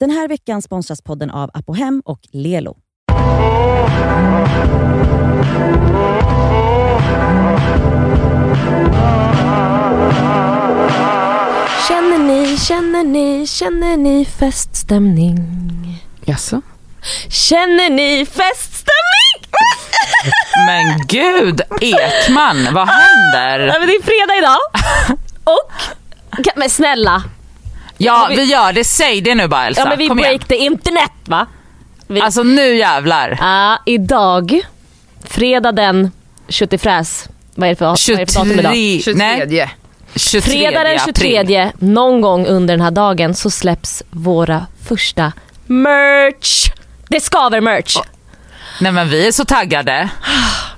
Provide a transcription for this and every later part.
Den här veckan sponsras podden av Apohem och Lelo. Känner ni, känner ni, känner ni feststämning? Jaså? Känner ni feststämning? Men gud, Ekman, vad händer? Ja, men det är fredag idag. Och, men snälla. Ja, vi gör det. Säg det nu bara Elsa. Ja men vi Kom igen. break the internet va? Vi, Alltså nu jävlar. Ja, idag, fredag den 20 fräs. Vad är det för, vad är det för datum idag? 23, nej, 23. 23 Fredag den april. 23, någon gång under den här dagen så släpps våra första merch. Det skaver merch. Nej men vi är så taggade.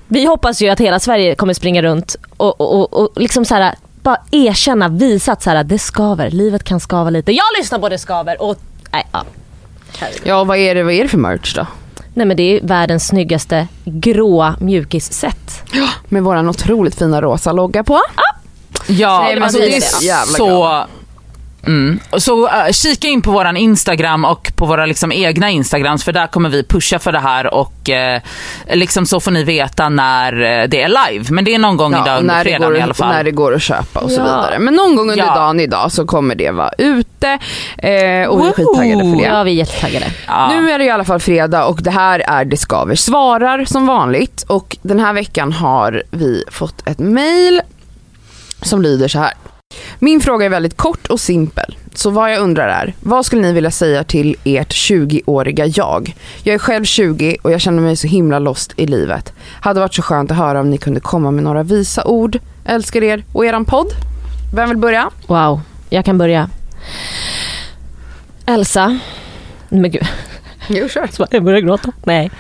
Vi hoppas ju att hela Sverige kommer springa runt och, och, och, och liksom så här, bara erkänna, visa att så här, det skaver, livet kan skava lite. Jag lyssnar på det skaver och nej, ja. Ja vad är, det, vad är det för merch då? nej men det är världens snyggaste grå mjukisset. Med våran otroligt fina rosa logga på. Ja, Nej, alltså det är så jävla så... Mm. Så uh, kika in på våran Instagram och på våra liksom egna Instagrams för där kommer vi pusha för det här och eh, liksom så får ni veta när eh, det är live. Men det är någon gång idag och under när, det fredagen går, i alla fall. när det går att köpa och så Ja. vidare. Men någon gång under Ja. dagen idag så kommer det vara ute eh, och vi är skittaggade för det. Ja vi är jättetaggade. Ja. Nu är det i alla fall fredag och det här är Det Skaver svarar som vanligt och den här veckan har vi fått ett mail som lyder så här. Min fråga är väldigt kort och simpel. Så vad jag undrar är, vad skulle ni vilja säga till ert 20-åriga jag? Jag är själv 20 och jag känner mig så himla lost i livet. Hade varit så skönt att höra om ni kunde komma med några visa ord. Älskar er och eran podd. Vem vill börja? Wow, jag kan börja. Elsa. Men gud, Jo, kör. jag börjar gråta. Nej.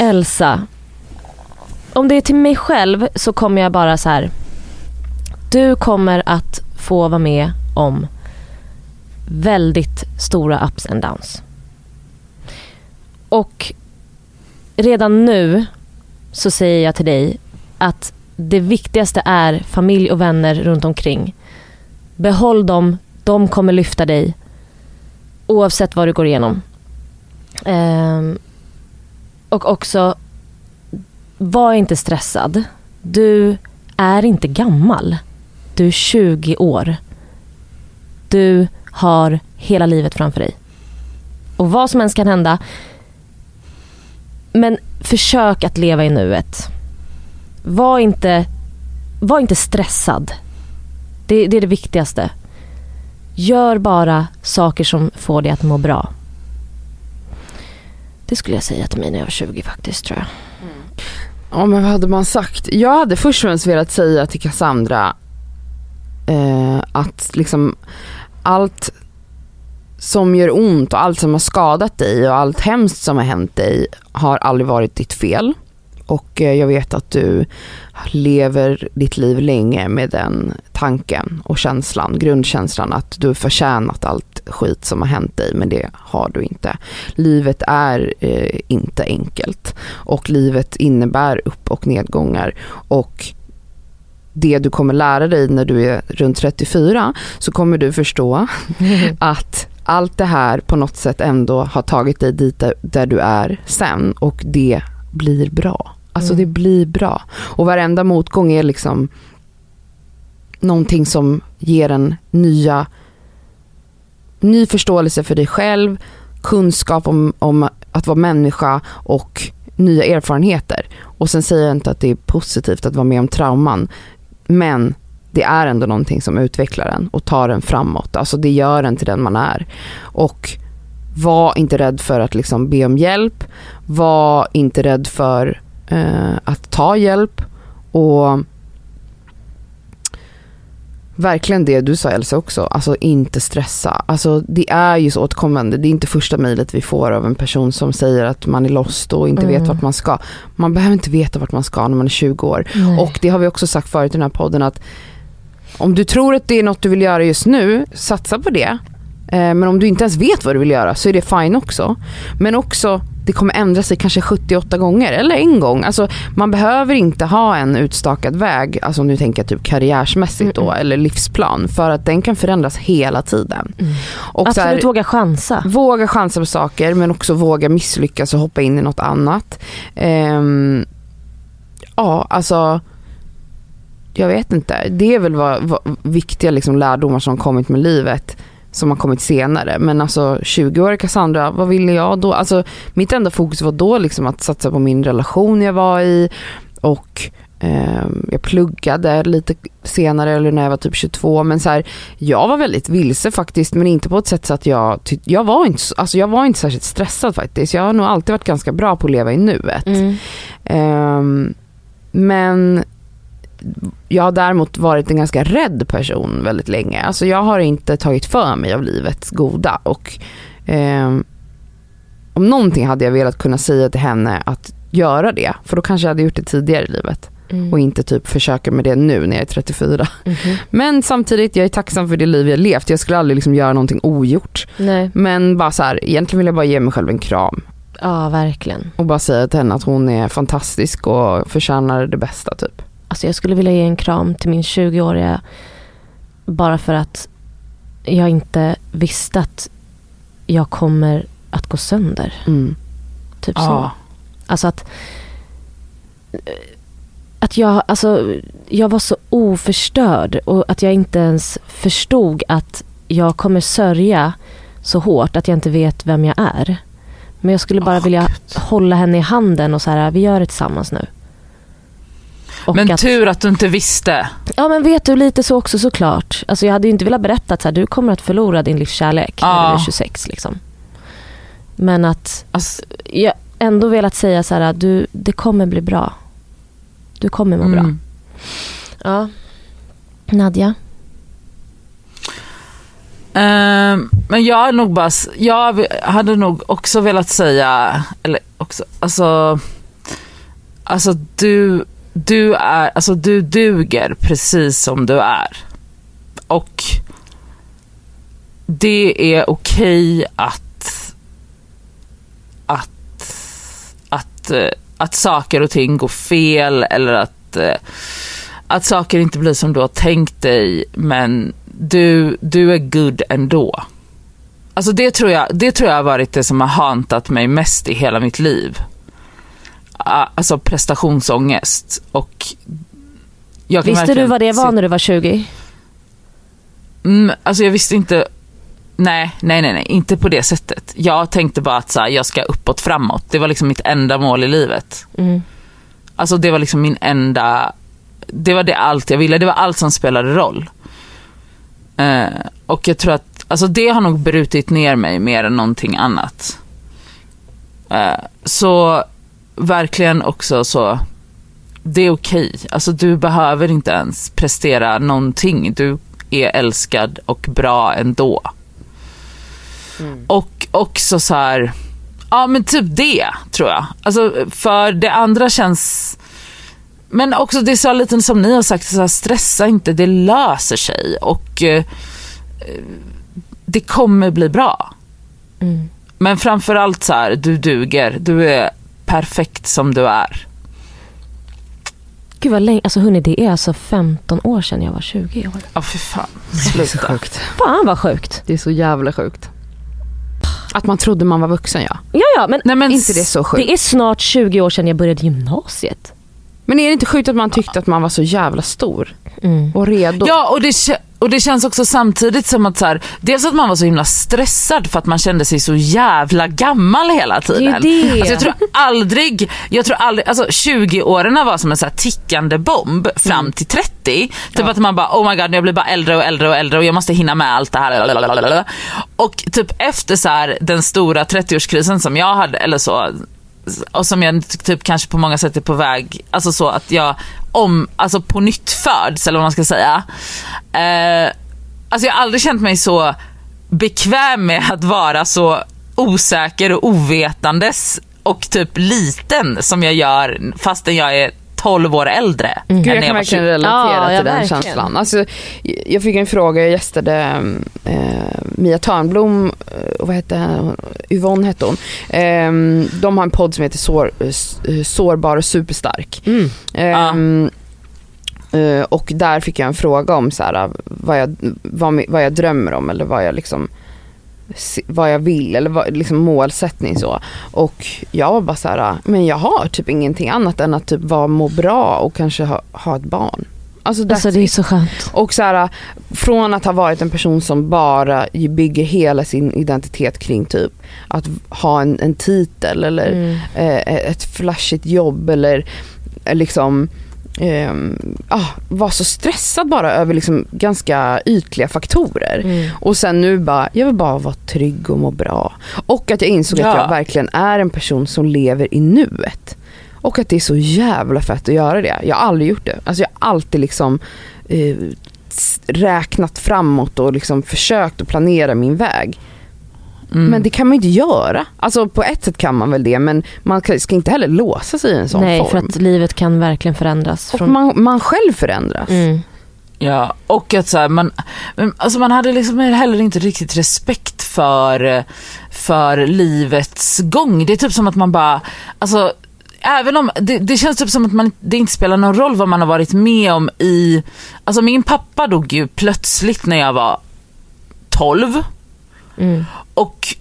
Elsa. Om det är till mig själv så kommer jag bara så här. Du kommer att få vara med om väldigt stora ups and downs. Och redan nu så säger jag till dig att det viktigaste är familj och vänner runt omkring. Behåll dem, de kommer lyfta dig oavsett vad du går igenom. Ehm, och också, var inte stressad. Du är inte gammal. Du är 20 år. Du har hela livet framför dig. Och vad som ens kan hända. Men försök att leva i nuet. Var inte, var inte stressad. Det, det är det viktigaste. Gör bara saker som får dig att må bra. Det skulle jag säga till mig när jag var 20 faktiskt tror jag. Ja men vad hade man sagt? Jag hade först och främst velat säga till Cassandra eh, att liksom allt som gör ont och allt som har skadat dig och allt hemskt som har hänt dig har aldrig varit ditt fel. Och eh, jag vet att du lever ditt liv länge med den tanken och känslan, grundkänslan att du har förtjänat allt skit som har hänt dig men det har du inte. Livet är eh, inte enkelt och livet innebär upp och nedgångar och det du kommer lära dig när du är runt 34 så kommer du förstå att allt det här på något sätt ändå har tagit dig dit där, du är sen och det blir bra. Alltså Mm. det blir bra. Och varenda motgång är liksom någonting som ger en nya ny förståelse för dig själv, kunskap om, om att vara människa och nya erfarenheter. Och sen säger jag inte att det är positivt att vara med om trauman, men det är ändå någonting som utvecklar en och tar en framåt. Alltså det gör en till den man är. Och var inte rädd för att liksom be om hjälp. Var inte rädd för eh, att ta hjälp. Och verkligen det du sa Elsa också, alltså inte stressa. Alltså det är ju så återkommande, det är inte första mejlet vi får av en person som säger att man är lost och inte Mm. vet vart man ska. Man behöver inte veta vart man ska när man är 20 år. Och det har vi också sagt förut i den här podden att om du tror att det är något du vill göra just nu, satsa på det. Eh, Men om du inte ens vet vad du vill göra så är det fine också. Men också det kommer ändra sig kanske 78 gånger eller en gång. Alltså, man behöver inte ha en utstakad väg, alltså om du tänker typ karriärsmässigt då, Mm-mm. eller livsplan. För att den kan förändras hela tiden. Mm. Och så här, Absolut våga chansa. Våga chansa på saker men också våga misslyckas och hoppa in i något annat. Ehm, ja, alltså jag vet inte. Det är väl vad, vad, viktiga liksom lärdomar som kommit med livet som har kommit senare. Men alltså 20-åriga Cassandra, vad ville jag då? Alltså mitt enda fokus var då liksom att satsa på min relation jag var i och ehm, jag pluggade lite senare eller när jag var typ 22 men så här, jag var väldigt vilse faktiskt men inte på ett sätt så att jag, jag var inte, så- alltså jag var inte särskilt stressad faktiskt. Jag har nog alltid varit ganska bra på att leva i nuet. Mm. Ehm, men jag har däremot varit en ganska rädd person väldigt länge. Alltså jag har inte tagit för mig av livets goda och ehm, om någonting hade jag velat kunna säga till henne att göra det. För då kanske jag hade gjort det tidigare i livet Mm. och inte typ försöka med det nu när jag är 34. Mhm. Men samtidigt, jag är tacksam för det liv jag levt. Jag skulle aldrig liksom göra någonting ogjort. Nej, Men bara så här, egentligen vill jag bara ge mig själv en kram. ja verkligen. Och bara säga till henne att hon är fantastisk och förtjänar det bästa typ. Alltså jag skulle vilja ge en kram till min 20-åriga bara för att jag inte visste att jag kommer att gå sönder. Mm. Typ så. Ja. Alltså att, att jag, alltså, jag var så oförstörd och att jag inte ens förstod att jag kommer sörja så hårt att jag inte vet vem jag är. Men jag skulle bara Åh, vilja Gud. hålla henne i handen och så här, vi gör det tillsammans nu. Men att, tur att du inte visste. Ja men vet du, lite så också såklart. Alltså jag hade ju inte velat berätta att så här, du kommer att förlora din livskärlek när Ja. du är 26 liksom. Men att Alltså, jag ändå velat säga så här, du, det kommer bli bra. Du kommer må bra. mm. Ja. Nadja? Ehm, men jag är nog bara, jag hade nog också velat säga, eller också, alltså, alltså du, du är, alltså du duger precis som du är. Och det är okej att, att, att, eh, att saker och ting går fel eller att, eh, att saker inte blir som du har tänkt dig men du, du är good ändå. Alltså det tror, jag, det tror jag har varit det som har hantat mig mest i hela mitt liv. Ah, Alltså prestationsångest och jag Visste du vad det var när du var 20? Mm, alltså jag visste inte, nej, nej, nej, nej, inte på det sättet. Jag tänkte bara att så här, jag ska uppåt framåt. Det var liksom mitt enda mål i livet. Mm. Alltså det var liksom min enda, det var det allt jag ville. Det var allt som spelade roll. Eh, och jag tror att, alltså det har nog brutit ner mig mer än någonting annat. Eh, så verkligen också så, det är okej. Alltså du behöver inte ens prestera någonting. Du är älskad och bra ändå. Och också så här, ja men typ det tror jag. Alltså för det andra känns, men också det är så lite som ni har sagt, så här, stressa inte, det löser sig och eh, det kommer bli bra. Mm. Men framförallt så här, du duger, du är perfekt som du är. Gud vad länge, alltså hörni det är alltså 15 år sedan jag var 20 år. Ja för fan, Det är så sluta. sjukt. Fan vad sjukt. Det är så jävla sjukt. Att man trodde man var vuxen ja. Ja ja men Nej men inte det så sjukt. det är snart 20 år sedan jag började gymnasiet. Men är det inte sjukt att man tyckte att man var så jävla stor Mm. och redo? Ja, och det, och det känns också samtidigt som att så här, dels att man var så himla stressad för att man kände sig så jävla gammal hela tiden. Det det. Alltså jag tror aldrig, jag tror aldrig, alltså 20-åren var som en så här tickande bomb fram Mm. till 30. Typ att man bara oh my god jag blir bara äldre och äldre och äldre och jag måste hinna med allt det här. lalalala. Och typ efter så här, den stora 30-årskrisen som jag hade, eller så, och som jag typ kanske på många sätt är på väg, alltså så att jag om, alltså på nytt föds eller vad man ska säga. Eh, alltså jag har aldrig känt mig så bekväm med att vara så osäker och ovetandes och typ liten som jag gör fastän jag är 12 år äldre Gud, än jag kan jag var verkligen 20. relatera Ja, till den verkligen. känslan. Alltså, jag fick en fråga, jag gästade eh, Mia Törnblom, eh, och vad hette hon? Yvonne hette hon. Eh, de har en podd som heter Sår, eh, Sårbar och superstark. Mm. Ehm, eh, och där fick jag en fråga om så här, vad, jag, vad, vad jag drömmer om eller vad jag liksom vad jag vill eller vad, liksom målsättning så. Och jag var bara så här, men jag har typ ingenting annat än att typ vara må bra och kanske ha, ha ett barn. Alltså, Alltså det är så skönt. Och så här, från att ha varit en person som bara bygger hela sin identitet kring typ att ha en, en titel eller Mm. eh, ett flashigt jobb eller eh, liksom ehm, ah, var så stressad bara över liksom ganska ytliga faktorer. Mm. Och sen nu bara, jag vill bara vara trygg och må bra. Och att jag insåg att Ja. jag verkligen är en person som lever i nuet. Och att det är så jävla fett att göra det. Jag har aldrig gjort det. Alltså jag har alltid liksom eh, räknat framåt och liksom försökt att planera min väg. Mm. Men det kan man inte göra. Alltså på ett sätt kan man väl det men man kan- ska inte heller låsa sig i en sån Nej, form. för att livet kan verkligen förändras. Och Från... man, man själv förändras. Mm. Ja, och att så här, man, alltså man hade liksom heller inte riktigt respekt för, för livets gång. Det är typ som att man bara, alltså Även om, det, det känns typ som att man, det inte spelar någon roll vad man har varit med om i, alltså min pappa dog ju plötsligt när jag var 12 Mm. och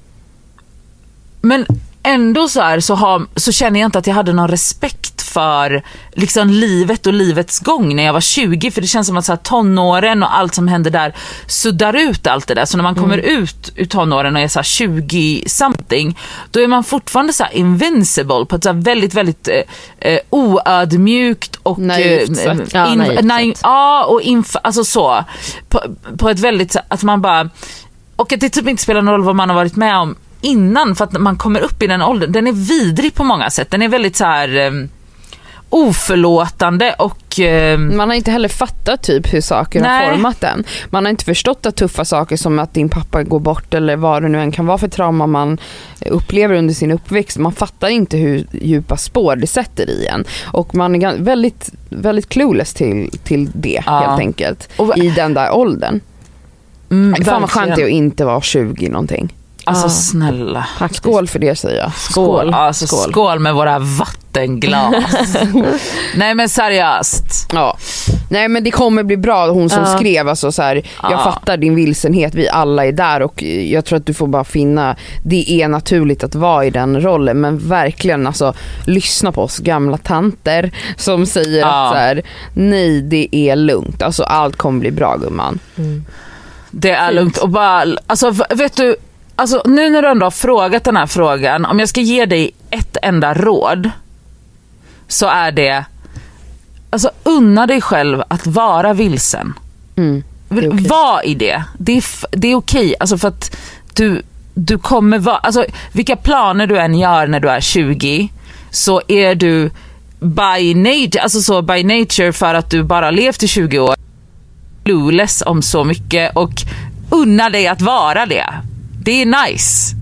men ändå så här så, har, så känner jag inte att jag hade någon respekt för liksom livet och livets gång när jag var 20 för det känns som att så här, tonåren och allt som händer där suddar ut allt det där. Så när man kommer ut ur tonåren och är så här 20 something då är man fortfarande så invincible på ett så väldigt väldigt eh, eh, oödmjukt och Naivt eh, sätt. Ja, in- naivt naiv- sätt. Ja och inf- alltså så på, på ett väldigt att man bara och att det typ inte spelar någon roll vad man har varit med om innan för att man kommer upp i den åldern. Den är vidrig på många sätt. Den är väldigt så här um, oförlåtande och ehm, Man har inte heller fattat typ hur saker Nej. har format den. Man har inte förstått att tuffa saker som att din pappa går bort eller vad det nu än kan vara för trauma man upplever under sin uppväxt. Man fattar inte hur djupa spår det sätter i en. Och man är väldigt, väldigt clueless till, till det Ja. helt enkelt. Och- I den där åldern. Mm, Fan vad skönt det är att inte vara 20 någonting. Alltså Ja. snälla. Faktiskt. Skål för det säger jag. Skål. Alltså, Skål. skål. med våra vattenglas. Nej men seriöst. Ja. Nej men det kommer bli bra, hon som Ja. skrev alltså så här, jag Ja. fattar din vilsenhet, vi alla är där och jag tror att du får bara finna, det är naturligt att vara i den rollen men verkligen alltså lyssna på oss gamla tanter som säger att så här, nej det är lugnt, alltså allt kommer bli bra gumman. Mm. Det är Fint. lugnt och bara, alltså vet du, alltså nu när du ändå har frågat den här frågan, om jag ska ge dig ett enda råd så är det, alltså unna dig själv att vara vilsen. Mm. okej. Var i det. Det är, det är okej, alltså för att du, du kommer vara, alltså vilka planer du än gör när du är 20 så är du by nature, alltså så by nature för att du bara levt i 20 år clueless om så mycket och unna dig att vara det. Det är nice.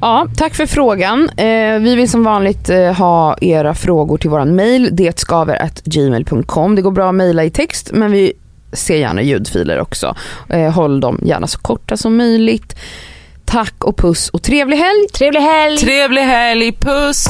Ja, tack för frågan. Eh, vi vill som vanligt eh, ha era frågor till våran mail, detskaver.gmail.com. Det går bra att mejla i text men vi ser gärna ljudfiler också. Eh, håll dem gärna så korta som möjligt. Tack och puss och trevlig helg! Trevlig helg! Trevlig helg, puss!